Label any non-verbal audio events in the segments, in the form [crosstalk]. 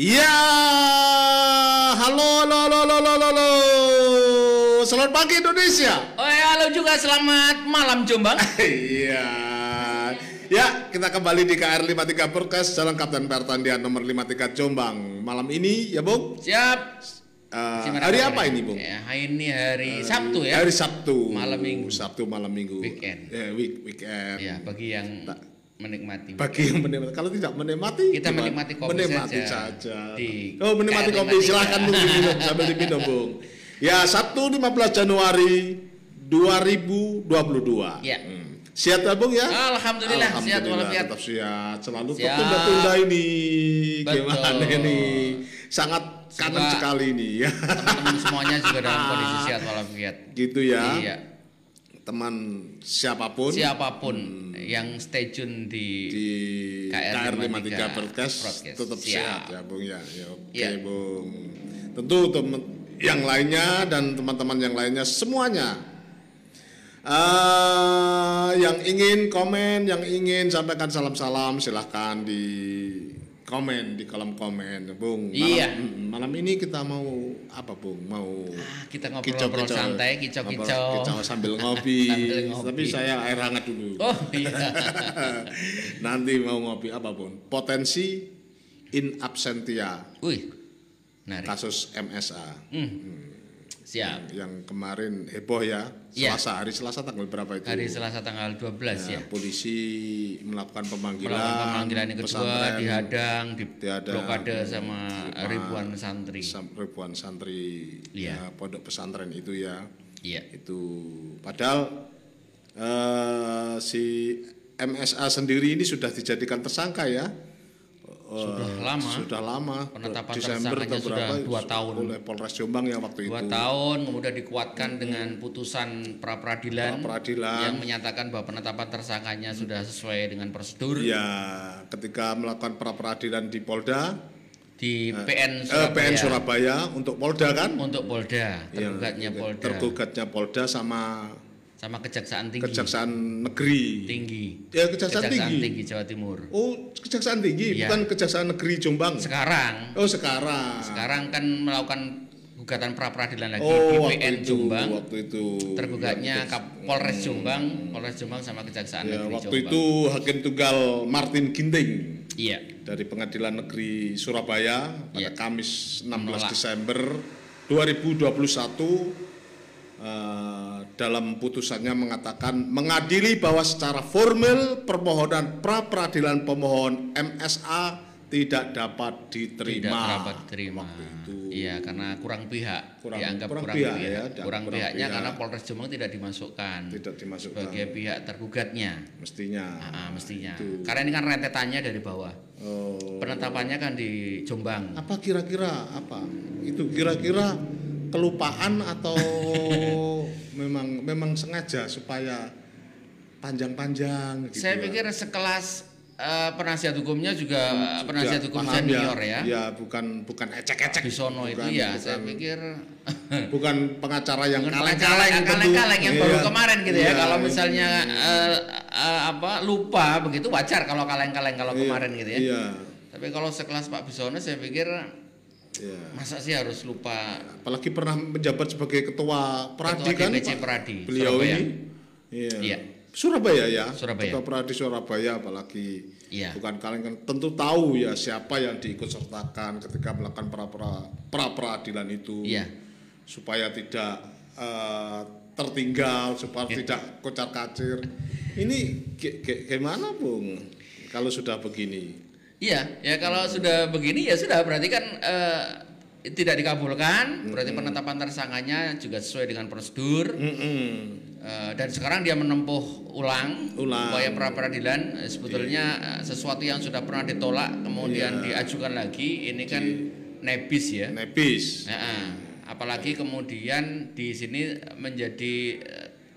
Ya, halo, halo, halo, halo, halo, halo. Selamat pagi Indonesia. Oh ya, halo juga selamat malam Jombang. [laughs] Iya. Ya, kita kembali di KR 53 Podcast Jalan Kapten Pertandian nomor 53 Jombang. Malam ini ya, Bung. Siap. Gimana hari kabarnya? apa ini, Bung? Ya, hari ini hari Sabtu ya. Hari Sabtu. Malam minggu. Sabtu malam minggu. Weekend. Ya, week weekend. Ya, bagi yang menikmati. Bagi yang menikmati, kalau tidak menikmati, Kita gimana? menikmati kopi menikmati saja. saja. Di oh, menikmati kopi, 53. silahkan Bung diminum sambil diminum, Bung. Ya, Sabtu 15 Januari 2022. Ya. Hmm. Siap ya, Bung ya? Alhamdulillah, sehat walafiat. tetap sehat. Selalu tertunda-tunda ini. Betul. Gimana ini? Sangat kangen sekali ini ya. Teman-teman semuanya juga dalam [laughs] kondisi sehat walafiat. gitu ya. Iya. Teman siapa pun Siapa pun yang stay tune di, di KR KR 53 53 Podcast tetap Siap. sehat ya Bung ya. ya Oke Iya. Bung. Tentu teman yang lainnya dan teman-teman yang lainnya semuanya eh, yang ingin komen, yang ingin sampaikan salam-salam silahkan di komen di kolom komen, Bung. Malam, Iya. malam ini kita mau apa, Bung? Mau Ah, kita ngobrol-ngobrol santai, kicau-kicau. Ngobrol kicau sambil [laughs] ngopi. Sambil ngopi. Tapi saya air hangat dulu. Oh iya. [laughs] Nanti mau ngopi apa pun. Potensi in absentia Wih. Menarik. kasus MSA Hmm. Siap. yang kemarin heboh ya. Iya. Selasa hari Selasa tanggal berapa itu? Hari Selasa tanggal 12 ya. Ya, Polisi melakukan pemanggilan. Melakukan pemanggilan yang kedua dihadang, di Dihadang. blokade sama ribuan santri. ribuan santri Iya. ya, pondok pesantren itu ya. Iya. Itu padahal eh, si MSA sendiri ini sudah dijadikan tersangka ya. Sudah Eh, lama. Sudah lama. Penetapan Desember tersangkanya sudah dua tahun. Oleh Polres Jombang ya waktu Dua itu. tahun kemudian dikuatkan dengan putusan pra peradilan Pra-peradilan. yang menyatakan bahwa penetapan tersangkanya sudah sesuai dengan prosedur Ya, ketika melakukan pra peradilan di Polda, di eh, PN Surabaya, PN Surabaya untuk Polda kan? untuk Polda Yang tergugatnya Polda Tergugatnya Polda sama sama Kejaksaan Tinggi Kejaksaan Negeri. Tinggi Ya, Kejaksaan, Tinggi. Tinggi Jawa Timur. Oh, Kejaksaan Tinggi, Iya. bukan Kejaksaan Negeri Jombang. Sekarang Oh, sekarang. sekarang kan melakukan gugatan pra peradilan lagi oh, di waktu PN itu, Jombang. waktu itu. Tergugatnya Ya, Kapolres Jombang, Polres Jombang sama Kejaksaan ya, Negeri waktu Jombang. itu Hakim Tunggal Martin Ginting Iya. dari Pengadilan Negeri Surabaya pada Iya. Kamis 16 Menolak. Desember 2021 eh, dalam putusannya mengatakan mengadili bahwa secara formal permohonan pra peradilan pemohon MSA tidak dapat diterima. Tidak dapat diterima. Waktu itu. Iya, karena kurang pihak. Kurang- dianggap kurang kurang, pihak pihak. ya, kurang, kurang pihaknya pihak. karena Polres Jombang tidak dimasukkan Tidak dimasukkan sebagai pihak tergugatnya. mestinya. Ah, mestinya. Itu. Karena ini kan rentetannya dari bawah. Oh, Penetapannya kan di Jombang. apa kira-kira apa? Itu kira-kira kelupaan atau [laughs] memang memang sengaja supaya panjang-panjang gitu Saya ya? pikir sekelas eh, penasihat hukumnya juga Ya, penasihat hukum paham senior ya. Ya, bukan bukan ecek-ecek. Bisono itu Bukan- ya, bukan- saya pikir [laughs] bukan pengacara yang kaleng-kaleng tentu. kaleng-kaleng yang baru Iya. kemarin gitu ya. Iya, Kalau iya. misalnya eh, eh, apa lupa begitu wajar kalau kaleng-kaleng kalau Iya, kemarin gitu ya. Iya. Tapi kalau sekelas Pak Bisono saya pikir Iya. masa sih harus lupa Apalagi pernah menjabat sebagai ketua Pradi Ketua kan? DPC? Pradi, Beliau Surabaya. ini. Iya. Iya. Surabaya ya. Surabaya. Ketua Pradi Surabaya apalagi Iya. bukan kaleng kan tentu tahu ya siapa yang diikut sertakan ketika melakukan pra pra pra peradilan itu. Iya. Supaya tidak eh, tertinggal, supaya tidak kocar kacir. Ini gimana, Bung? Kalau sudah begini. Iya, ya kalau sudah begini ya sudah berarti kan eh, tidak dikabulkan, berarti penetapan tersangkanya juga sesuai dengan prosedur. Mm-mm. Eh, dan sekarang dia menempuh ulang, Ulang. upaya pra peradilan Eh, sebetulnya eh, sesuatu yang sudah pernah ditolak kemudian Iya. diajukan lagi ini kan nebis ya Nepis. Nah, ah. apalagi kemudian di sini menjadi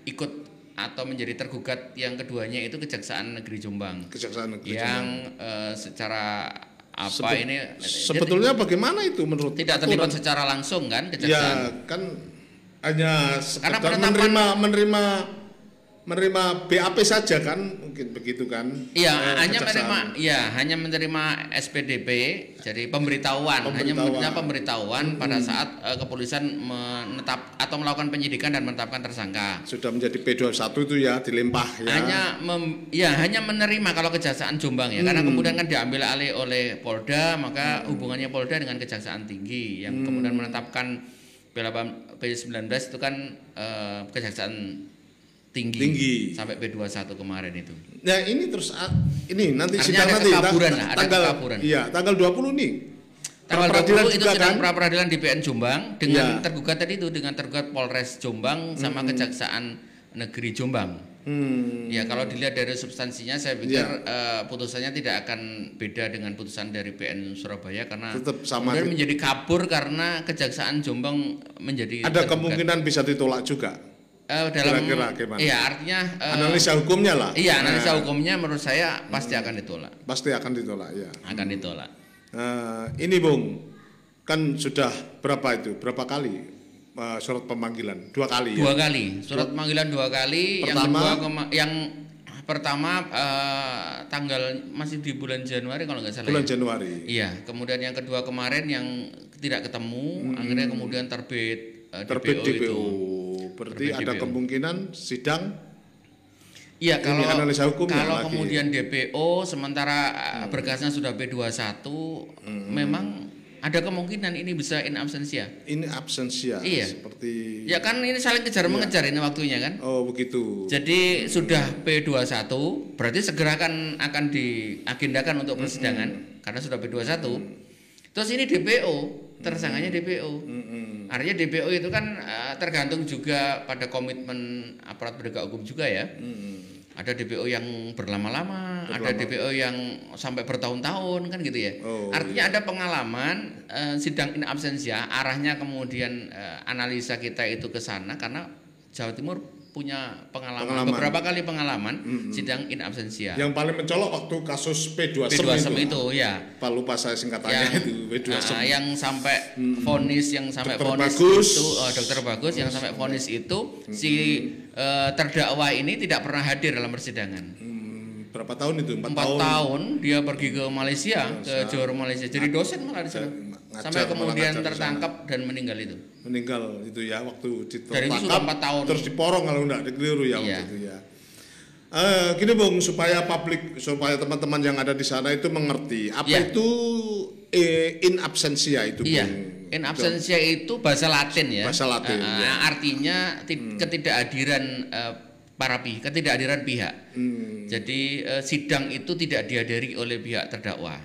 ikut atau menjadi tergugat yang keduanya itu Kejaksaan Negeri Jombang. Kejaksaan Negeri yang eh, secara apa Sebe- ini Sebetulnya bagaimana itu menurut tidak aturan? terlibat secara langsung kan Ya Kejaksaan? kan hanya penetapan- menerima menerima menerima BAP saja kan mungkin begitu kan Iya, Eh, hanya menerima ya hanya menerima SPDP, jadi pemberitahuan, hanya Pemberitahuan. menerima pemberitahuan pada saat eh, kepolisian menetap atau melakukan penyidikan dan menetapkan tersangka. sudah menjadi P21 itu ya dilimpah ya Hanya mem- ya hanya menerima kalau kejaksaan Jombang ya, karena Hmm. kemudian kan diambil alih oleh Polda, maka hubungannya Polda dengan kejaksaan tinggi yang Hmm. kemudian menetapkan P8 P19 itu kan eh, kejaksaan tinggi, Tinggi. sampai P21 kemarin itu. Nah ini terus ah, ini nanti Artinya sidang ada nanti ta- kekaburan lah, ada tanggal kekaburan. iya tanggal 20 nih Tanggal Pra-peradilan 20 itu sidang kan? pra peradilan di PN Jombang dengan Iya. tergugat tadi itu dengan tergugat Polres Jombang sama Kejaksaan Negeri Jombang. hmm. Ya kalau dilihat dari substansinya saya pikir Iya. eh, putusannya tidak akan beda dengan putusan dari PN Surabaya karena Tetap sama kemudian di- menjadi kabur karena Kejaksaan Jombang menjadi ada tergugat. kemungkinan bisa ditolak juga Eh, dalam Kira-kira gimana? Iya artinya eh, analisa hukumnya lah. Iya analisa Nah, hukumnya menurut saya pasti akan ditolak. Pasti akan ditolak ya akan ditolak. Nah, ini Bung kan sudah berapa itu? Berapa kali eh, surat pemanggilan? Dua kali ya? Dua kali. Surat panggilan dua kali. Yang Pertama? kedua kema- yang pertama eh, tanggal masih di bulan Januari kalau nggak salah bulan ya. Januari. Iya. Kemudian yang kedua kemarin yang tidak ketemu akhirnya kemudian terbit eh, terbit DPO, DPO, itu berarti Terbit ada DPO. kemungkinan sidang iya Ini kalau analisa hukumnya kalau lagi. kemudian DPO sementara eh, berkasnya sudah P21 memang ada kemungkinan ini bisa in absentia ini absensia Iya. seperti ya kan ini saling kejar mengejar ini waktunya kan oh begitu Jadi sudah P21 berarti segera akan akan diagendakan untuk persidangan karena sudah P21. Terus ini DPO, tersangkanya DPO. Mm-mm. Artinya DPO itu kan eh, tergantung juga pada komitmen aparat penegak hukum juga ya. Mm-mm. Ada DPO yang berlama-lama, ada DPO yang sampai bertahun-tahun kan gitu ya. Oh, Artinya ada pengalaman eh, sidang in absentia, arahnya kemudian eh, analisa kita itu ke sana karena Jawa Timur punya pengalaman, Pengalaman. beberapa kali pengalaman sidang in absentia. yang paling mencolok waktu kasus P2 P2 itu, ya. Pak lupa saya singkatannya Yang, itu P2 nah, yang sampai vonis yang sampai vonis Bagus. itu eh, dokter bagus yang sampai vonis itu si eh, terdakwa ini tidak pernah hadir dalam persidangan. Hmm, berapa tahun itu empat, empat tahun, tahun. dia pergi ke Malaysia ke Johor Malaysia jadi dosen malah di sana Ngajar, sampai kemudian tertangkap dan meninggal itu? Meninggal itu ya waktu tahun. terus diporong kalau enggak dikeliru ya Iya. waktu itu ya. Eh, gini Bung supaya publik supaya teman-teman yang ada di sana itu mengerti. Apa Iya. itu eh, in absentia itu iya. Bung. in absentia itu bahasa Latin ya. Bahasa Latin, Eh, iya. artinya ti- ketidakhadiran eh, para pihak ketidakhadiran pihak. Hmm, jadi eh, sidang itu tidak dihadiri oleh pihak terdakwa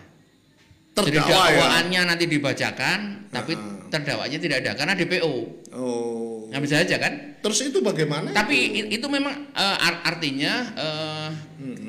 jadi terdakwa ya? dakwaannya nanti dibacakan tapi terdakwanya tidak ada karena DPO oh. Nggak bisa aja kan? Terus itu bagaimana Tapi i- itu memang ar- artinya eh,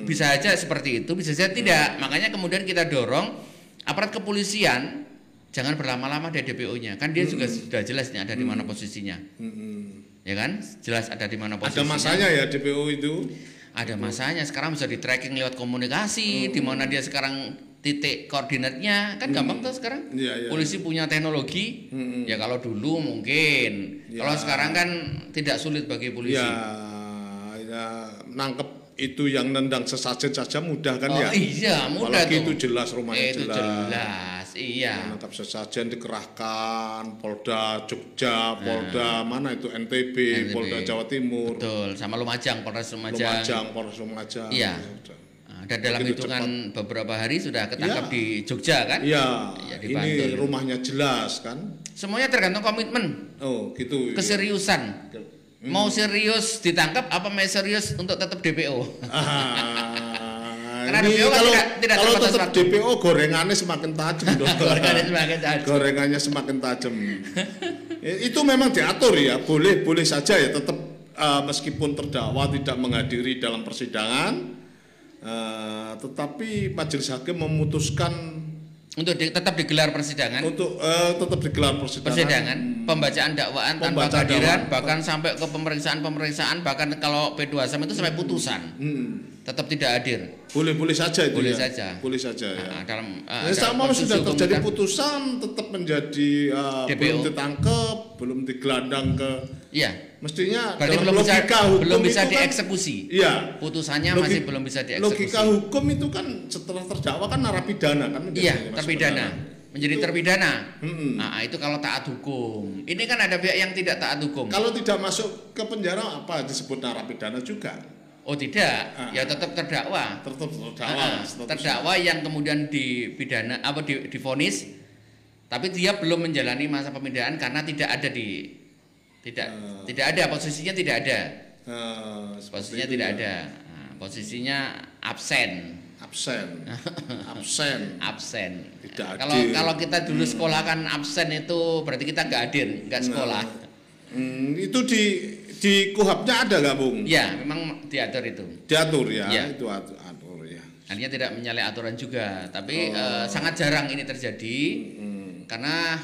bisa aja seperti itu, bisa saja tidak. Makanya kemudian kita dorong aparat kepolisian jangan berlama-lama di DPO-nya. Kan dia juga sudah jelas nih ada di mana posisinya. Hmm, Ya kan? Jelas ada di mana ada posisinya. masanya ya DPO itu? Ada masanya. Sekarang bisa di tracking lewat komunikasi, di mana dia sekarang titik koordinatnya kan gampang tuh sekarang. Iya, iya. Polisi punya teknologi. Ya kalau dulu mungkin. Ya. Kalau sekarang kan tidak sulit bagi polisi. ya ya nangkep itu yang nendang sesajen saja mudah kan Oh ya iya, mudah apalagi tuh. itu jelas rumahnya itu jelas, jelas. Iya. menangkap sesajen dikerahkan Polda Jogja Polda mana itu NTB, NTB. Polda Jawa Timur Betul, sama Lumajang, Polres Lumajang. Lumajang Polres Lumajang Iya. Nah, dan dalam Begitu hitungan beberapa hari sudah ketangkap di Jogja kan? iya di ini Bantul. rumahnya jelas kan Semuanya tergantung komitmen, oh gitu keseriusan. Mau serius ditangkap apa mau serius untuk tetap DPO? Ah, [laughs] Karena ini DPO kan kalau tidak- tidak kalau tetap waktu. DPO [laughs] gorengannya semakin tajam. Gorengannya semakin tajam. Gorengannya semakin tajam. Ya, itu memang diatur ya, boleh boleh saja ya tetap eh, meskipun terdakwa tidak menghadiri dalam persidangan, eh, tetapi majelis hakim memutuskan Untuk di- tetap digelar persidangan, untuk eh, tetap digelar persidangan. persidangan, pembacaan dakwaan tanpa Pembacaan kehadiran, dakwaan. bahkan sampai ke pemeriksaan-pemeriksaan, bahkan kalau P2 itu sampai putusan, Hmm, tetap tidak hadir. boleh boleh saja itu Boleh ya. saja. Boleh saja ya. Nah, dalam uh, dalam sama sudah terjadi kita- putusan tetap menjadi uh, DPO. belum ditangkap, belum digelandang ke Iya. Mestinya Berarti dalam belum bisa logika hukum belum bisa itu kan- dieksekusi. Iya. Putusannya Logi- masih belum bisa dieksekusi. Logika hukum itu kan setelah terdakwa kan narapidana kan Iya, terpidana. Menjadi Itu- terpidana. Mm-mm. Nah, itu kalau taat hukum. Ini kan ada pihak yang tidak taat hukum. Kalau tidak masuk ke penjara apa disebut narapidana juga? Oh, tidak. Ah. Ya tetap terdakwa. Tetap terdakwa. Ah, statusnya. terdakwa yang kemudian dipidana apa di, difonis tapi dia belum menjalani masa pemindahan karena tidak ada di tidak Ah. tidak ada posisinya tidak ada seperti posisinya tidak ya. ada Nah, posisinya absen Absen. [laughs] Absen. absen Tidak kalau hadir. kalau kita dulu sekolah kan absen itu berarti kita nggak hadir nggak sekolah Hmm, itu di di kuhabnya ada nggak bung? ya memang diatur itu Diatur ya, Iya. itu atur, atur ya. Artinya tidak menyalahi aturan juga, tapi Oh. eh, sangat jarang ini terjadi Hmm. Karena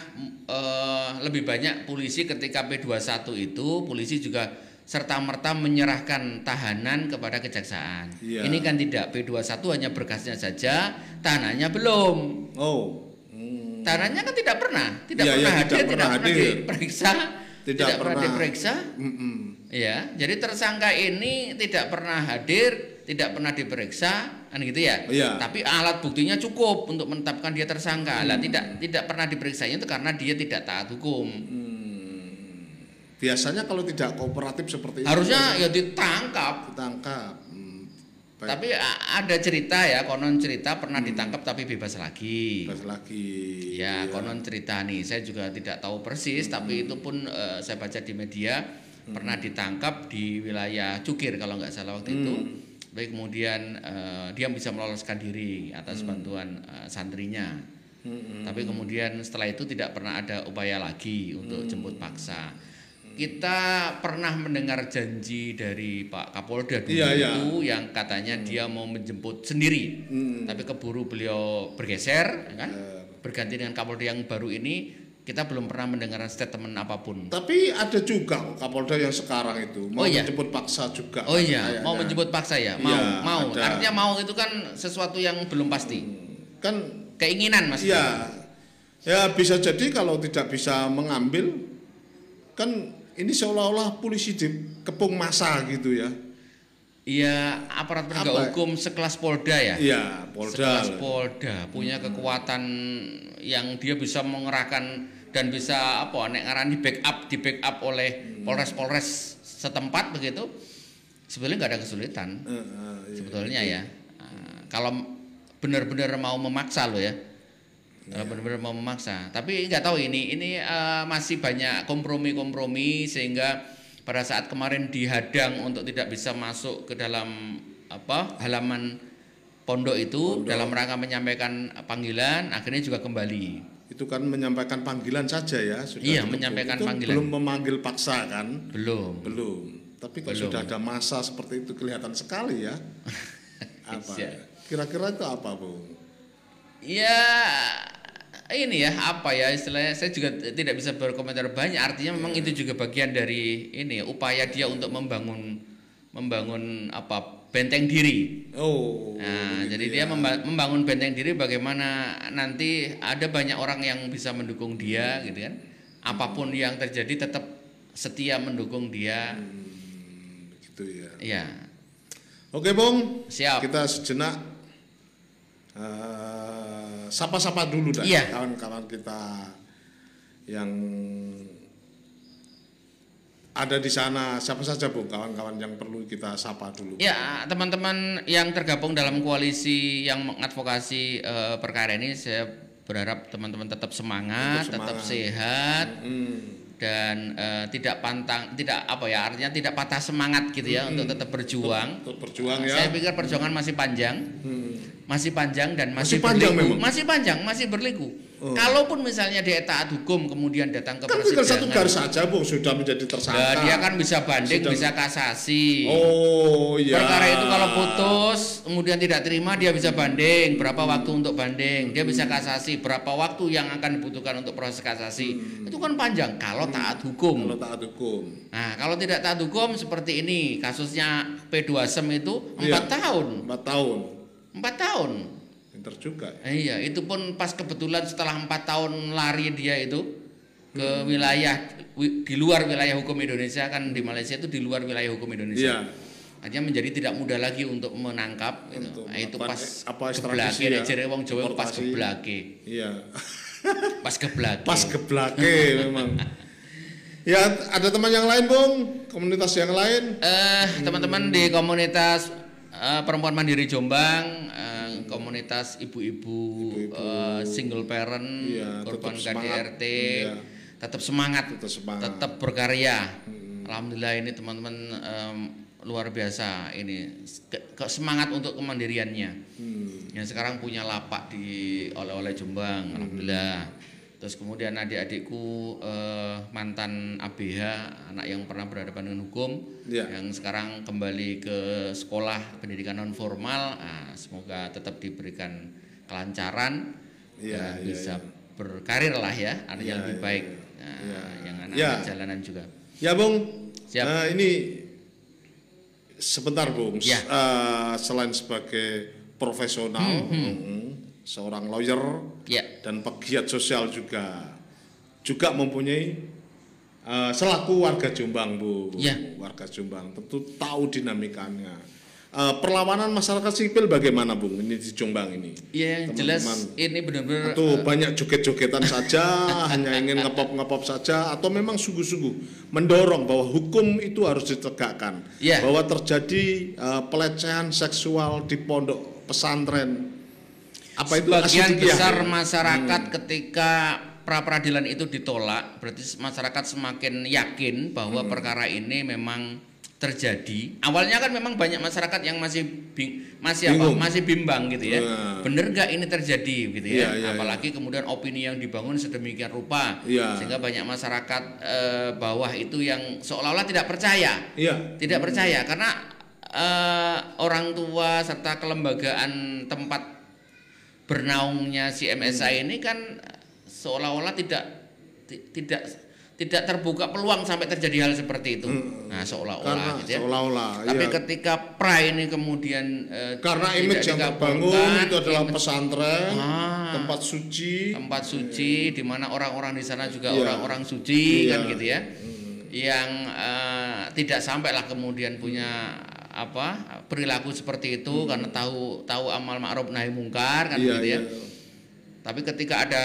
eh, lebih banyak polisi ketika P21 itu polisi juga serta merta menyerahkan tahanan kepada kejaksaan. Iya. Ini kan tidak P21 hanya berkasnya saja, tahanannya belum. Oh. Hmm. Tahanannya kan tidak pernah, tidak iya, pernah tidak hadir, tidak pernah pernah hadir. diperiksa, Tidak tidak, pernah diperiksa. Mm-mm. Ya, jadi tersangka ini tidak pernah hadir, tidak pernah diperiksa, kan gitu ya. Iya. Tapi alat buktinya cukup untuk menetapkan dia tersangka. Lah tidak tidak pernah diperiksanya itu karena dia tidak taat hukum. Hmm. Biasanya kalau tidak kooperatif seperti itu Harusnya ya ditangkap. ditangkap. Hmm. Baik, Tapi ada cerita ya, konon cerita pernah ditangkap tapi bebas lagi. bebas lagi. Ya, Iya. konon cerita nih, saya juga tidak tahu persis, tapi itu pun eh, saya baca di media pernah ditangkap di wilayah Cukir kalau nggak salah waktu itu. Baik kemudian eh, dia bisa meloloskan diri atas bantuan eh, santrinya. Hmm. Tapi kemudian setelah itu tidak pernah ada upaya lagi untuk jemput paksa. Kita pernah mendengar janji dari Pak Kapolda dulu Iya, iya. yang katanya dia mau menjemput sendiri Hmm. tapi keburu beliau bergeser ya kan berganti dengan Kapolda yang baru ini kita belum pernah mendengar statement apa pun Tapi ada juga Kapolda yang sekarang itu mau Oh, iya? menjemput paksa juga. oh iya kayaknya. mau menjemput paksa ya mau Iya, mau ada. artinya mau itu kan sesuatu yang belum pasti Kan keinginan mas Iya. Ya bisa jadi kalau tidak bisa mengambil kan ini seolah-olah polisi dikepung masa gitu ya. iya aparat penegak Apa? hukum sekelas Polda ya Iya, Polda. sekelas Polda punya kekuatan yang dia bisa mengerahkan dan bisa apa nek ngarani backup di backup oleh Polres-Polres setempat begitu sebetulnya nggak ada kesulitan Eh, eh, iya. sebetulnya ya Nah, kalau benar-benar mau memaksa lo ya kalau Iya. benar-benar mau memaksa tapi nggak tahu ini ini eh, masih banyak kompromi-kompromi sehingga pada saat kemarin dihadang untuk tidak bisa masuk ke dalam apa halaman pondok itu Pondok. dalam rangka menyampaikan panggilan akhirnya juga kembali Itu kan menyampaikan panggilan saja ya. Sudah Iya, menyampaikan Itu panggilan. Belum memanggil paksa kan? belum Belum. Tapi kalau Belum. sudah ada masa seperti itu kelihatan sekali ya. [laughs] apa? Iya. Kira-kira itu apa, Bu? Ya ini ya apa ya istilahnya saya juga tidak bisa berkomentar banyak artinya memang Iya. itu juga bagian dari ini upaya dia untuk membangun membangun apa benteng diri. Oh. Nah, gitu jadi ya. dia memba- membangun benteng diri bagaimana nanti ada banyak orang yang bisa mendukung dia gitu kan. Apa pun yang terjadi tetap setia mendukung dia. Hmm, gitu ya. Iya. Oke, Bung. Siap. Kita sejenak eh, sapa-sapa dulu dah Iya. kawan-kawan kita yang ada di sana. Siapa saja, Bung? Kawan-kawan yang perlu kita sapa dulu. Ya, teman-teman yang tergabung dalam koalisi yang mengadvokasi eh, perkara ini, saya berharap teman-teman tetap semangat, Tetap tetap, semangat. sehat Hmm. dan eh, tidak pantang, tidak apa ya, artinya tidak patah semangat gitu ya untuk tetap berjuang. Untuk berjuang ya. Saya pikir perjuangan masih panjang, Hmm. masih panjang dan Masih masih, panjang berliku. memang? masih panjang, masih berliku. Oh. Kalaupun misalnya dia taat hukum kemudian datang ke Kan tinggal satu garis saja, Bung, sudah menjadi tersangka. Nah, dia kan bisa banding, Sudah- bisa kasasi. Oh, iya. Perkara itu kalau putus kemudian tidak terima dia bisa banding. Berapa waktu untuk banding? Dia bisa kasasi. Berapa waktu yang akan dibutuhkan untuk proses kasasi? Itu kan panjang. Kalau taat hukum. Kalau taat hukum. nah kalau tidak taat hukum seperti ini. Kasusnya P2 Sem itu Iya. empat tahun. Empat tahun. empat tahun Pinter juga. Eh, iya itu pun pas kebetulan setelah empat tahun lari dia itu ke wilayah wi- di luar wilayah hukum Indonesia kan di Malaysia itu di luar wilayah hukum Indonesia. Iya. Artinya menjadi tidak mudah lagi untuk menangkap gitu. Untuk Nah, itu pas eh, apa, geblake ya, jere wong Jawa pas geblake. Iya. [laughs] Pas geblake. Pas geblake memang. Ya, ada teman yang lain, Bung? Komunitas yang lain? Eh, teman-teman di komunitas eh, perempuan mandiri Jombang, komunitas ibu-ibu eh, single parent, Iya, korban. KDRT, Iya. tetap semangat, Tetap semangat. tetap berkarya. Alhamdulillah ini teman-teman em, luar biasa ini Ke- ke- semangat untuk kemandiriannya. Hmm. Yang sekarang punya lapak di oleh-oleh Jombang, alhamdulillah. Terus kemudian adik-adikku eh, mantan ABH, anak yang pernah berhadapan dengan hukum, Iya. yang sekarang kembali ke sekolah pendidikan non formal, ah, semoga tetap diberikan kelancaran Iya, dan iya, bisa iya. berkarir lah ya, ada yang Iya, lebih iya, baik. iya. Nah, Iya. yang anak Iya. jalanan juga. Ya, Bung. Siap. Nah, ini sebentar, Bung. Ya. Eh, selain sebagai profesional, mm, seorang lawyer Ya, dan pegiat sosial juga juga mempunyai eh, selaku warga Jombang, Bu. Ya. Warga Jombang tentu tahu dinamikanya. Eh, perlawanan masyarakat sipil bagaimana, Bung? Ini di Jombang ini. ya yang jelas Teman-teman. ini benar-benar Atau banyak joget-jogetan saja, [laughs] hanya ingin ngepop-ngepop saja, atau memang sungguh-sungguh mendorong bahwa hukum itu harus ditegakkan, Ya. bahwa terjadi eh, pelecehan seksual di pondok pesantren. Apa itu Sebagian asidikiyah, besar ya? masyarakat ketika pra peradilan itu ditolak, berarti masyarakat semakin yakin bahwa Hmm. perkara ini memang terjadi. Awalnya kan memang banyak masyarakat yang masih bing, masih apa? Bingung. Masih bimbang gitu ya. Nah. Bener nggak ini terjadi gitu ya? Iya, iya, Apalagi kemudian opini yang dibangun sedemikian rupa Iya. sehingga banyak masyarakat eh, bawah itu yang seolah-olah tidak percaya Iya. tidak percaya karena eh, orang tua serta kelembagaan tempat bernaungnya si MSI ini kan seolah-olah tidak ti- tidak tidak terbuka peluang sampai terjadi hal seperti itu. Nah, Karena seolah-olah gitu ya. seolah-olah, Tapi iya. ketika pra ini kemudian eh, Karena image yang terbangun digabungkan, itu adalah image pesantren, Ah. tempat suci. tempat suci di mana orang-orang di sana juga Iya. orang-orang suci Iya. kan gitu ya yang eh, tidak sampailah kemudian punya apa perilaku seperti itu karena tahu tahu amal ma'ruf nahi mungkar kan Hmm. Iya, gitu ya iya. tapi ketika ada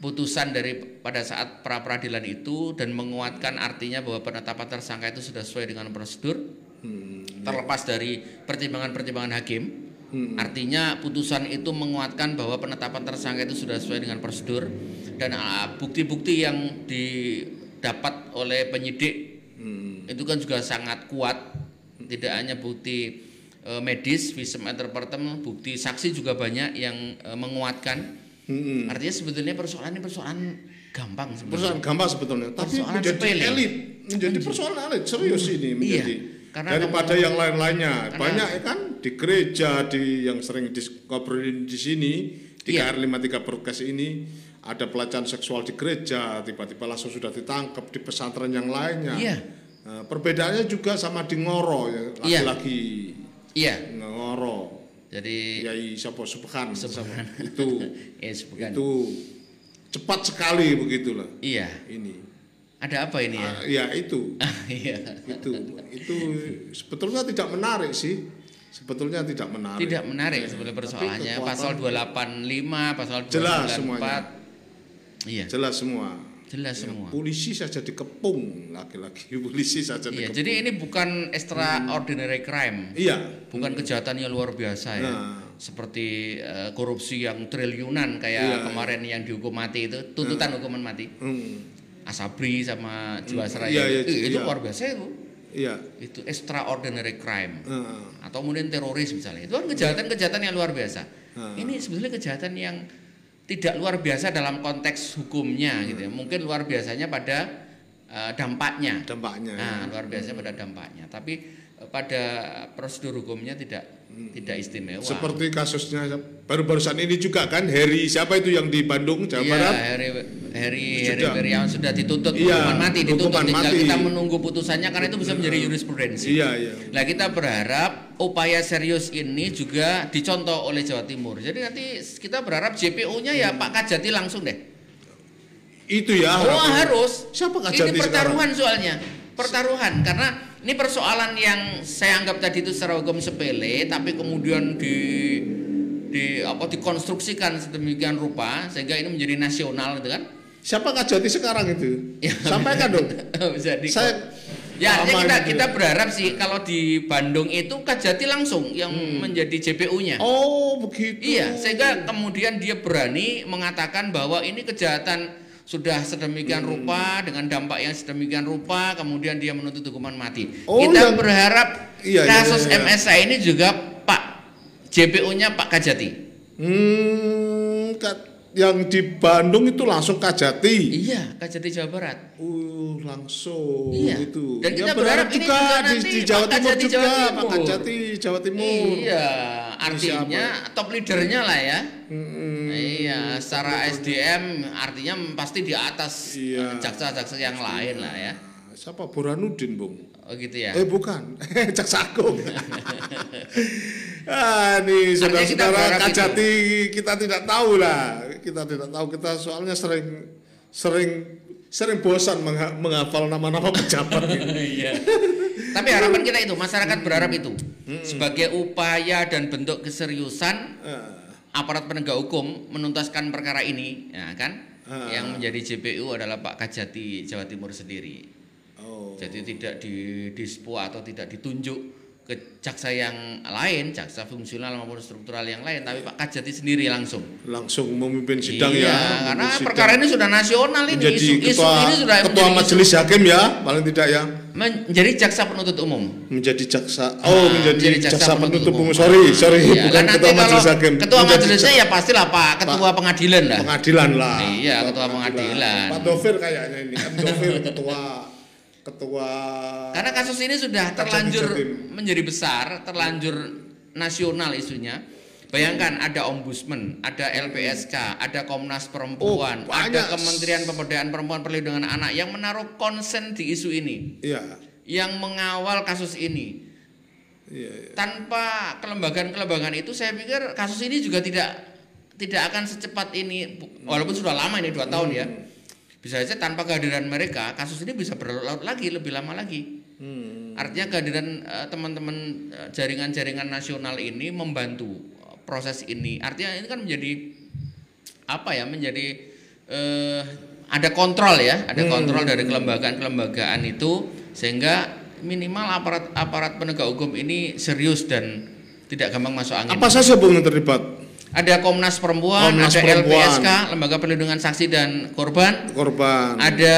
putusan dari pada saat pra peradilan itu dan menguatkan artinya bahwa penetapan tersangka itu sudah sesuai dengan prosedur Hmm. terlepas dari pertimbangan-pertimbangan hakim Hmm. Artinya putusan itu menguatkan bahwa penetapan tersangka itu sudah sesuai dengan prosedur dan ah, bukti-bukti yang didapat oleh penyidik Hmm. itu kan juga sangat kuat. Tidak hanya bukti eh, medis, visum interpretum, bukti saksi juga banyak yang eh, menguatkan. Hmm. Artinya sebetulnya persoalan ini persoalan gampang sebenarnya. Persoalan gampang sebetulnya, tapi Persoalan menjadi sepele. elit, menjadi persoalan elit serius ini menjadi. Iya, karena daripada kamu- yang lain-lainnya banyak ya kan di gereja di yang sering diskobrolin di sini di Iya. KR 53 Broadcast ini ada pelecehan seksual di gereja tiba-tiba langsung sudah ditangkap di pesantren yang lainnya. Iya. Nah, perbedaannya juga sama di Ngoro ya Iya. laki-laki Iya. Ngoro Jadi Yai Sopo Subhan Subhan. itu [laughs] ya bukan. itu cepat sekali begitulah Iya. ini Ada apa ini ya? Ah, ya itu [laughs] Iya. itu itu sebetulnya tidak menarik sih sebetulnya tidak menarik Tidak menarik sebenarnya persoalannya. kekuatan- Pasal 285, pasal 294. Jelas semuanya. Iya, jelas semua jelas Ya, semua. polisi saja dikepung laki-laki [laughs] polisi saja Iya, dikepung jadi ini bukan extraordinary crime. iya Bukan kejahatan yang luar biasa ya. Nah. Seperti eh, korupsi yang triliunan kayak Iya, kemarin yang dihukum mati itu, tuntutan hukuman mati. Hmm. Asabri sama Jiwasraya. Iya, iya, itu, itu iya. luar biasa itu. iya Itu extraordinary crime. Heeh. atau kemudian teroris misalnya itu kan kejahatan-kejahatan yang luar biasa Hmm. ini sebetulnya kejahatan yang tidak luar biasa dalam konteks hukumnya gitu ya. Mungkin luar biasanya pada eh, dampaknya. Dampaknya nah luar biasa pada dampaknya. Tapi eh, pada prosedur hukumnya tidak tidak istimewa. Hmm. seperti kasusnya baru-barusan ini juga kan Heri siapa itu yang di Bandung Jawa Iya, Barat? Heri Heri Heri Sudah. Wirawan sudah dituntut Iya, hukuman mati, dituntut. hukuman tinggal mati. kita menunggu putusannya karena itu bisa menjadi jurisprudensi. iya iya. Nah kita berharap upaya serius ini juga dicontoh oleh Jawa Timur. Jadi nanti kita berharap JPO-nya ya Pak Kajati langsung deh. Itu ya. Oh harapannya. harus. Siapa Kak Ini pertaruhan soalnya. Pertaruhan karena ini persoalan yang saya anggap tadi itu secara hukum sepele, tapi kemudian di di apa dikonstruksikan sedemikian rupa sehingga ini menjadi nasional gitu kan? Siapa Kak Jati sekarang itu? Ya. Sampaikan dong. [laughs] Bisa di Saya Ya, lama kita gitu kita ya. berharap sih kalau di Bandung itu Kajati langsung yang menjadi JPU-nya. Hmm. Oh, begitu. Iya, sehingga kemudian dia berani mengatakan bahwa ini kejahatan sudah sedemikian Hmm. rupa dengan dampak yang sedemikian rupa, kemudian dia menuntut hukuman mati. Oh, Kita yang- berharap Iya, iya, kasus iya, iya. MSA ini juga Pak JPU-nya Pak Kajati. Hmm, Kak- yang di Bandung itu langsung Kajati. Iya, Kajati Jawa Barat. Uh, langsung Iya. itu. Dan Ya, kita berharap berharap ini juga juga di, nanti di Jawa Timur Kajati juga, Jawa Pak Timur. Kajati Jawa Timur. Iya, artinya top leadernya lah ya. Hmm, Iya, secara SDM artinya pasti di atas Iya. jaksa-jaksa yang lain lah ya. Siapa Burhanuddin, Bung? Oh gitu ya. Eh bukan, [laughs] Jaksa Agung. [laughs] ah, nih saudara-saudara Kajati kita tidak tahu lah, kita tidak tahu kita soalnya sering sering sering bosan mengha- menghafal nama-nama pejabat. gitu. [laughs] Iya. Tapi harapan kita itu masyarakat berharap itu sebagai upaya dan bentuk keseriusan Eh, aparat penegak hukum menuntaskan perkara ini, ya kan? Ah. Yang menjadi JPU adalah Pak Kajati Jawa Timur sendiri. Jadi tidak didispo atau tidak ditunjuk ke jaksa yang lain, jaksa fungsional maupun struktural yang lain, tapi Pak Kajati sendiri langsung. langsung memimpin sidang iya, ya. karena memimpin perkara sidang. ini sudah nasional ini menjadi isu, isu ketua, ini sudah ketua menjadi isu- majelis hakim ya, paling tidak ya. menjadi jaksa penuntut umum. menjadi jaksa Ah, oh menjadi, jaksa, penuntut umum sorry sorry Iya, bukan kan ketua majelis hakim Ketua Menjadi majelisnya ya pastilah Pak Ketua Pengadilan lah. pengadilan lah Iya, ketua pengadilan. Pak Dovir kayaknya ini kan Dovir ketua ketua Karena kasus ini sudah terlanjur menjadi besar, terlanjur nasional isunya. Bayangkan ada ombudsman, ada LPSK, ada Komnas Perempuan, Oh, ada Kementerian Pemberdayaan Perempuan Perlindungan Anak yang menaruh konsen di isu ini, iya yang mengawal kasus ini. iya iya. Tanpa kelembagaan-kelembagaan itu saya pikir kasus ini juga tidak tidak akan secepat ini walaupun sudah lama ini dua tahun ya. Bisa saja tanpa kehadiran mereka kasus ini bisa berlarut lagi lebih lama lagi. Hmm. Artinya kehadiran eh, teman-teman eh, jaringan-jaringan nasional ini membantu eh, proses ini. Artinya ini kan menjadi apa ya? Menjadi eh, ada kontrol ya, ada kontrol dari kelembagaan-kelembagaan itu sehingga minimal aparat-aparat penegak hukum ini serius dan tidak gampang masuk angin. apa saja bung yang terlibat Ada Komnas Perempuan, Komnas ada Perempuan. LPSK, Lembaga Perlindungan Saksi dan Korban, korban ada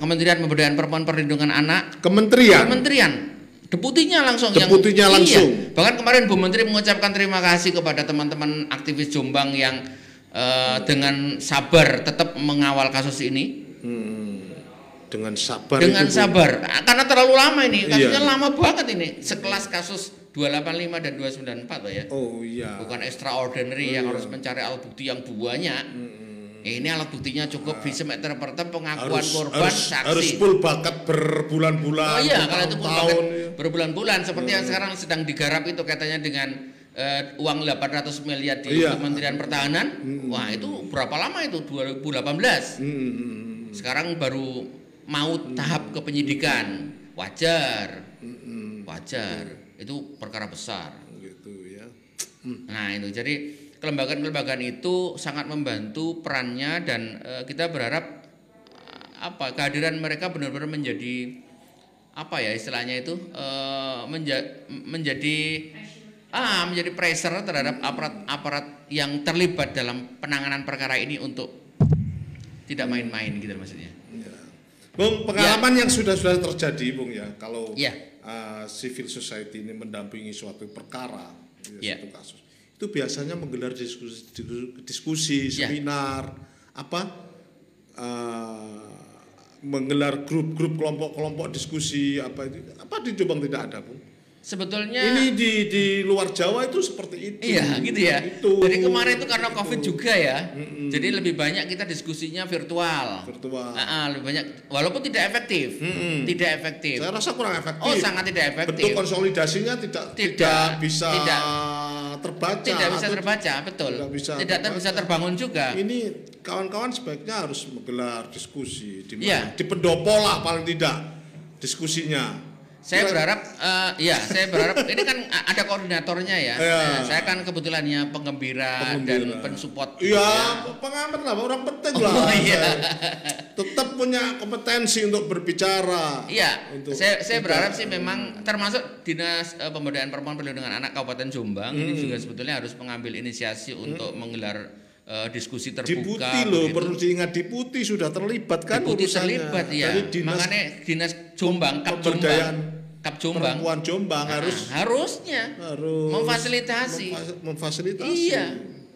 Kementerian Pemberdayaan Perempuan Perlindungan Anak, kementerian Kementerian Deputinya langsung Deputinya yang, langsung. Iya. Bahkan kemarin Bu Menteri mengucapkan terima kasih kepada teman-teman aktivis Jombang yang eh, dengan sabar tetap mengawal kasus ini Hmm. dengan sabar dengan itu, Bu. sabar Ah, karena terlalu lama ini kasusnya Iya. lama banget ini sekelas kasus 285 dan 294 Pak ya oh iya bukan extraordinary yang harus mencari alat bukti yang banyak ini alat buktinya cukup bisa interpreter pengakuan harus, korban harus, saksi harus full bakat berbulan-bulan Oh iya, kalau itu pun bertahun-tahun, bahkan ya. berbulan-bulan seperti yang sekarang sedang digarap itu katanya dengan eh, uang 800 miliar di Iya. Kementerian Pertahanan. Wah, itu berapa lama itu? 2018. Hmm, hmm, hmm. Sekarang baru mau tahap kepenyidikan. Wajar. Wajar. Itu perkara besar. gitu ya Nah, itu jadi kelembagaan-kelembagaan itu sangat membantu perannya dan eh, kita berharap eh, apa kehadiran mereka benar-benar menjadi apa ya istilahnya itu eh, menja- menjadi ah menjadi pressure terhadap aparat-aparat yang terlibat dalam penanganan perkara ini untuk tidak main-main gitu maksudnya. Ya. Bung, pengalaman yang sudah sudah terjadi, Bung ya, kalau Ya. Uh, civil society ini mendampingi suatu perkara, ya, Ya. suatu kasus, itu biasanya menggelar diskusi, diskusi Ya. seminar, apa, uh, menggelar grup-grup kelompok-kelompok diskusi, apa itu, apa di Jombang tidak ada, Bung? Sebetulnya Ini di di luar Jawa itu seperti itu. Iya gitu ya. Itu. Jadi kemarin itu karena Itu. covid juga ya. Jadi lebih banyak kita diskusinya virtual. Virtual. Ah, ah, lebih banyak walaupun tidak efektif. Mm-mm. Tidak efektif. Saya rasa kurang efektif. Oh sangat tidak efektif. Bentuk konsolidasinya tidak tidak, Tidak, bisa tidak. terbaca. tidak bisa terbaca betul. tidak bisa Tidak ter- bisa terbaca. terbangun juga. Ini kawan-kawan sebaiknya harus menggelar diskusi di mana? Iya. Di pendopo lah paling tidak diskusinya. Saya berharap, eh, ya saya berharap ini kan ada koordinatornya ya. Iya. Eh, saya kan kebetulannya penggembira, dan pensupport. gitu Iya, pengamat lah, orang penting lah. Oh, iya. Tetap punya kompetensi untuk berbicara. Iya, Untuk saya, saya berharap sih memang termasuk dinas eh, pemberdayaan perempuan perlindungan anak Kabupaten Jombang ini Hmm. juga sebetulnya harus mengambil inisiasi untuk menggelar eh, diskusi terbuka. Diputi loh, begitu. perlu diingat Diputi sudah terlibat kan urusannya. terlibat ya. Dari dinas Makanya dinas Jombang, Kap Jombang, Kap Jombang perempuan Jombang Nah, harus harusnya harus memfasilitasi. memfa- memfasilitasi. Iya.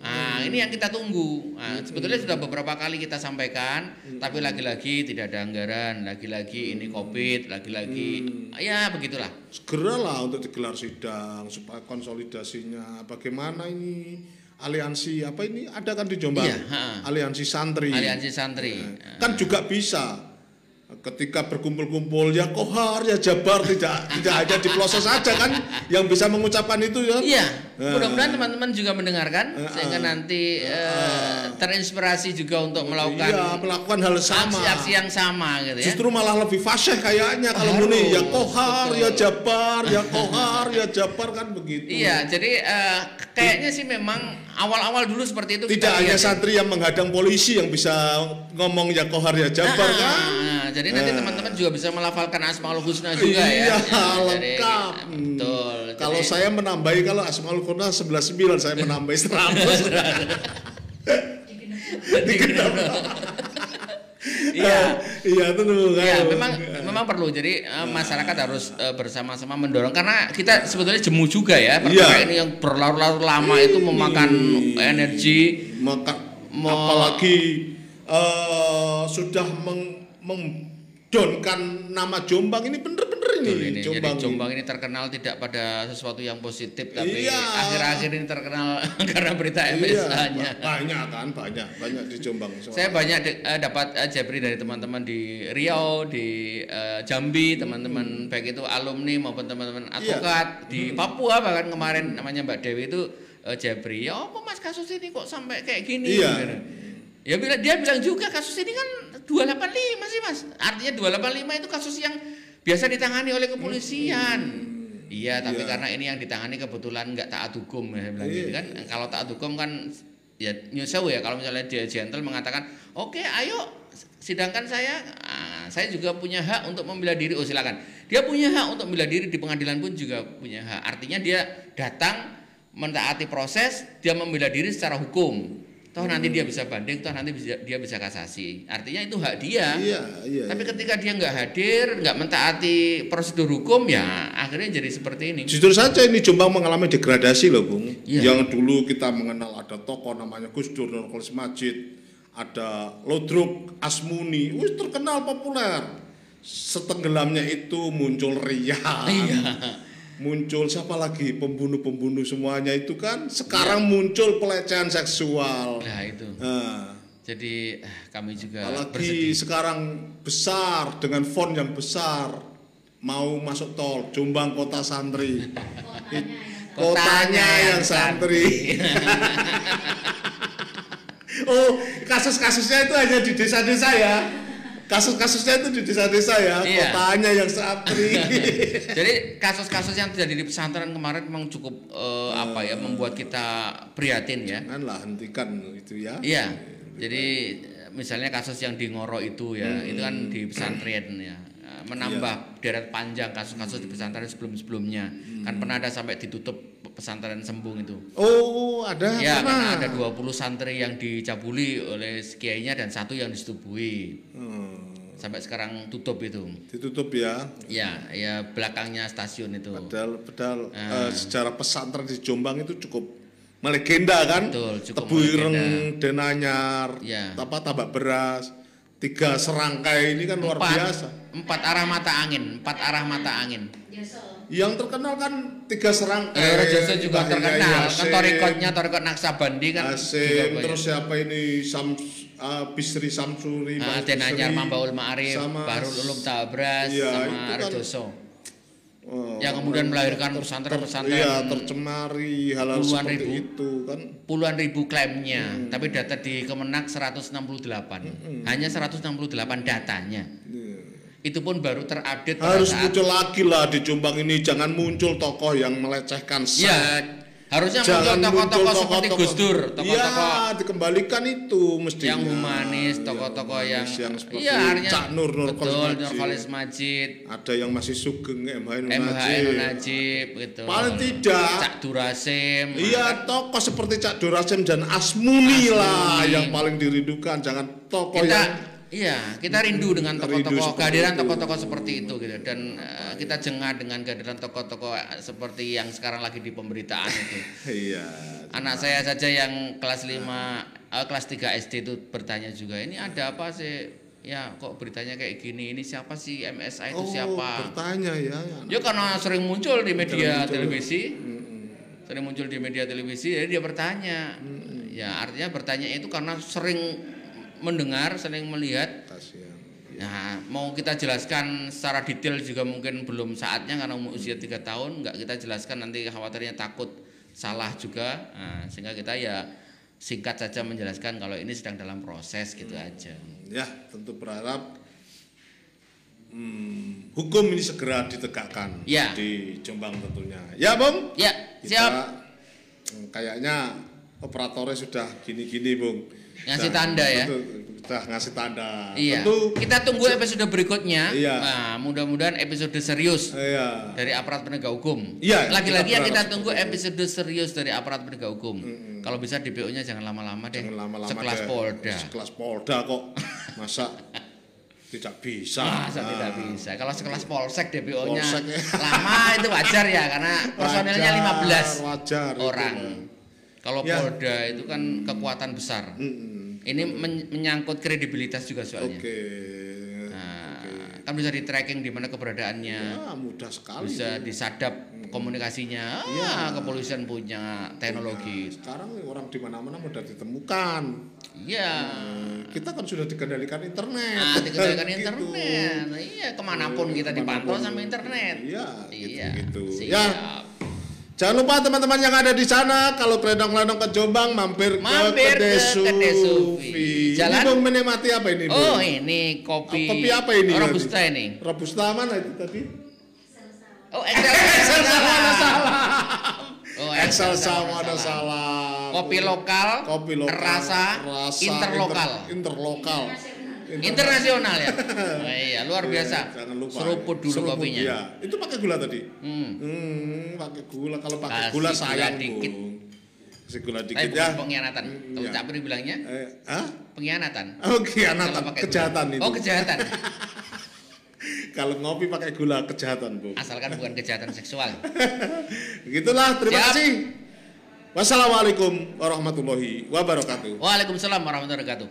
Nah, ini yang kita tunggu. Nah, sebetulnya sudah beberapa kali kita sampaikan, tapi lagi-lagi tidak ada anggaran, lagi-lagi ini Covid, lagi-lagi ya begitulah. Segeralah untuk digelar sidang supaya konsolidasinya bagaimana ini aliansi apa ini ada kan di Jombang? Iya, ha. aliansi santri. Aliansi santri. Kan juga bisa ketika berkumpul-kumpul ya kohar ya jabar tidak tidak hanya di pelosok saja kan yang bisa mengucapkan itu ya. Iya, Nah. mudah-mudahan teman-teman juga mendengarkan Eh, sehingga eh. nanti eh, terinspirasi juga untuk melakukan Iya, melakukan hal sama. aksi-aksi yang sama gitu ya. Justru malah lebih fasih kayaknya kalau Harus, muni ya kohar, betul. ya jabar, ya kohar, ya jabar kan begitu. Iya, jadi eh, kayaknya sih memang awal-awal dulu seperti itu Tidak hanya lihat ya. santri yang menghadang polisi yang bisa ngomong ya kohar ya jabar Nah, kan. Jadi nanti Nah. teman-teman juga bisa melafalkan Asmaul Husna juga iya, ya. Jadi, lengkap. betul. Kalau Jadi- saya menambahi kalau Asmaul Qurna 11 saya menambahi 100. [laughs] Digenap. [laughs] Iya. Iya tentu kan. Ya, memang memang perlu. Jadi eh, masyarakat harus eh, bersama-sama mendorong karena kita sebetulnya jemu juga ya. Perkara Iya. ini yang berlarut-larut lama itu memakan energi. maka apalagi eh, sudah meng, mengdonkan nama Jombang ini bener-bener ini, ini. Jombang. Jadi Jombang ini terkenal tidak pada sesuatu yang positif tapi Iya. akhir-akhir ini terkenal [laughs] karena berita Iya, MSA-nya. banyak kan banyak banyak di Jombang. Saya banyak de- eh, dapat eh, jabri dari teman-teman di Riau, di eh, Jambi, teman-teman baik itu alumni maupun teman-teman Hmm. Iya. advokat di Papua bahkan kemarin namanya Mbak Dewi itu eh, jabri. Ya apa Mas kasus ini kok sampai kayak gini? Iya. Gitu. Ya bila dia bilang juga kasus ini kan 285 sih Mas. Artinya 285 itu kasus yang biasa ditangani oleh kepolisian. Iya, tapi Iya. karena ini yang ditangani kebetulan nggak taat hukum ya bilang Iya. gitu kan. Kalau taat hukum kan ya nyusahu ya kalau misalnya dia gentle mengatakan oke ayo sidangkan saya Ah, saya juga punya hak untuk membela diri oh silakan dia punya hak untuk membela diri di pengadilan pun juga punya hak artinya dia datang mentaati proses dia membela diri secara hukum toh nanti dia bisa banding toh nanti bisa, dia bisa kasasi artinya itu hak dia Iya, iya. tapi ketika dia nggak hadir nggak mentaati prosedur hukum ya akhirnya jadi seperti ini Jujur saja ini Jombang mengalami degradasi loh Bung. Iya. Yang dulu kita mengenal ada tokoh namanya Gus Dur Nurkolis Majid, ada Lodruk Asmuni, wih terkenal populer. Setenggelamnya itu muncul Rian. Iya. Muncul siapa lagi? Pembunuh-pembunuh semuanya itu kan sekarang Iya. muncul pelecehan seksual. nah itu. Nah, jadi eh, kami juga apalagi bersedih. sekarang besar dengan font yang besar. Mau masuk tol Jombang kota santri. Kotanya yang santri. [laughs] Oh kasus-kasusnya itu hanya di desa-desa ya kasus-kasusnya itu di desa-desa ya Iya. kotanya yang santri [laughs] Jadi [laughs] kasus-kasus yang terjadi di pesantren kemarin memang cukup eh, apa ya membuat kita prihatin ya. janganlah hentikan itu ya Iya. Jadi eh, misalnya kasus yang di Ngoro itu ya, Hmm. itu kan di pesantren ya. Eh, Menambah deret panjang kasus-kasus di pesantren sebelum-sebelumnya. Kan pernah ada sampai ditutup pesantren Sembung itu. oh ada Ya, pernah. karena ada 20 santri yang dicabuli oleh kiainya dan satu yang disetubui. Hmm, Sampai sekarang tutup itu. ditutup ya Ya, ya belakangnya stasiun itu. Padahal, padahal Ah. eh, sejarah pesantren di Jombang itu cukup melegenda kan. Betul, cukup Tebu Ireng. Denanyar, Ya. apa tabak beras, tiga serangkai ini kan luar empat, biasa. Empat arah mata angin, empat arah mata angin. Yang terkenal kan tiga serangkai. Eh, Rejoso juga Mbah Yai terkenal. Kan Yasin, torikotnya torikot Naksabandi kan juga banyak. terus siapa ini Sam ah, Bisri Samsuri, Ah, Mas Denanyar Bisri, Mambaul Ma'arif, sama- Barul Ulum Tabras, Iya, sama itu kan Rejoso. Oh, Yang kemudian melahirkan pesantren-pesantren Iya, tercemari hal-hal puluhan ribu. itu kan. puluhan ribu klaimnya, Hmm. tapi data di Kemenak 168. Hanya 168 datanya. Iya. Itu pun baru terupdate Harus saat muncul lagi lah di Jombang ini, jangan muncul tokoh yang melecehkan Ya, seks. harusnya Jangan muncul tokoh-tokoh seperti tokoh-tokoh- Gus Dur, tokoh-tokoh Ya, dikembalikan itu mestinya. yang humanis, tokoh-tokoh yang, yang seperti iya artinya Cak Nur Nur betul Khalis Nur Majid. Majid, Ada yang masih sugeng MH Najib. Najib gitu. Paling tidak. Cak Durasim. Iya, tokoh seperti Cak Durasem dan Asmuni, lah Asmuni. yang paling dirindukan. Jangan tokoh kita yang iya kita rindu dengan tokoh-tokoh kehadiran tokoh-tokoh seperti itu gitu. Dan eh, kita jengah dengan kehadiran tokoh-tokoh seperti yang sekarang lagi di pemberitaan itu. [laughs] Iya. anak saya saja yang kelas 5 eh, kelas 3 SD itu bertanya juga ini ada apa sih? Ya kok beritanya kayak gini? Ini siapa sih? MSA itu oh, siapa? bertanya ya. ya karena sering muncul di media muncul. televisi. Mm-mm. sering muncul di media televisi jadi dia bertanya. Ya artinya bertanya itu karena sering mendengar sering melihat. Nah, mau kita jelaskan secara detail juga mungkin belum saatnya karena umur usia tiga tahun, nggak kita jelaskan nanti khawatirnya takut salah juga, nah, sehingga kita ya singkat saja menjelaskan kalau ini sedang dalam proses gitu aja. Ya, tentu berharap hmm, hukum ini segera ditegakkan Ya. di Jombang tentunya. Ya, Bung. Ya, Kita siap. hmm, kayaknya operatornya sudah gini-gini, Bung. Ngasih Sudah- tanda ya? betul, Sudah ngasih tanda. Iya. Tentu Kita tunggu episode berikutnya. Iya. Nah, mudah-mudahan episode serius iya. dari aparat penegak hukum. Iya, Lagi-lagi kita ya kita tunggu episode serius dari aparat penegak hukum. Kalau bisa DPO-nya jangan lama-lama deh. Jangan lama-lama Sekelas deh. Polda. Sekelas Polda kok. [laughs] Masa tidak bisa. Masa Nah, tidak bisa. Kalau sekelas polsek DPO-nya ya. lama itu wajar ya karena personelnya wajar, 15 wajar itu. Kalau Ya. Polda itu kan kekuatan besar. Mm-mm. Ini men- menyangkut kredibilitas juga soalnya. Oke. Nah, kan bisa di tracking di mana keberadaannya, Ya, mudah sekali. bisa disadap komunikasinya. Iya. Ah, kepolisian punya teknologi. Nah, sekarang orang di mana-mana mudah ditemukan. Iya. Hmm, Kita kan sudah dikendalikan internet. Nah, dikendalikan [laughs] Gitu. internet. Nah, Iya, ke mana pun kita dipantau sama internet. Iya, Iya. gitu-gitu. Siap. Ya, jangan lupa teman-teman yang ada di sana kalau keledong-keledong ke Jombang mampir, Mampir ke Kedai ke Kedai Sufi. Jalan- Ini Bung menikmati apa ini, Bung? Oh, ini kopi. Kopi apa ini? Robusta ini. Robusta mana itu tadi? Oh, Excel Excel salah. Oh, Excel sama ada salah. Kopi lokal, Kopi lokal. rasa, rasa interlokal. Inter, interlokal. Inter- Internasional ya. [laughs] Oh, iya, luar biasa. Jangan lupa. Seruput dulu Seruput, kopinya. iya. Itu pakai gula tadi? Hmm. Hmm, pakai gula. Kalau pakai Kasih gula sayang, dikit. Kasih gula Tapi dikit bukan ya. pengkhianatan. Hmm, Kalau iya. Cak Pri bilangnya Eh, hah? pengkhianatan. Oh, khianatan, Kalau pakai kejahatan gula. itu. Oh, kejahatan. [laughs] Kalau ngopi pakai gula kejahatan, Bu. Asalkan bukan kejahatan seksual. [laughs] Begitulah, terima Siap. kasih. Wassalamualaikum warahmatullahi wabarakatuh. Waalaikumsalam warahmatullahi wabarakatuh.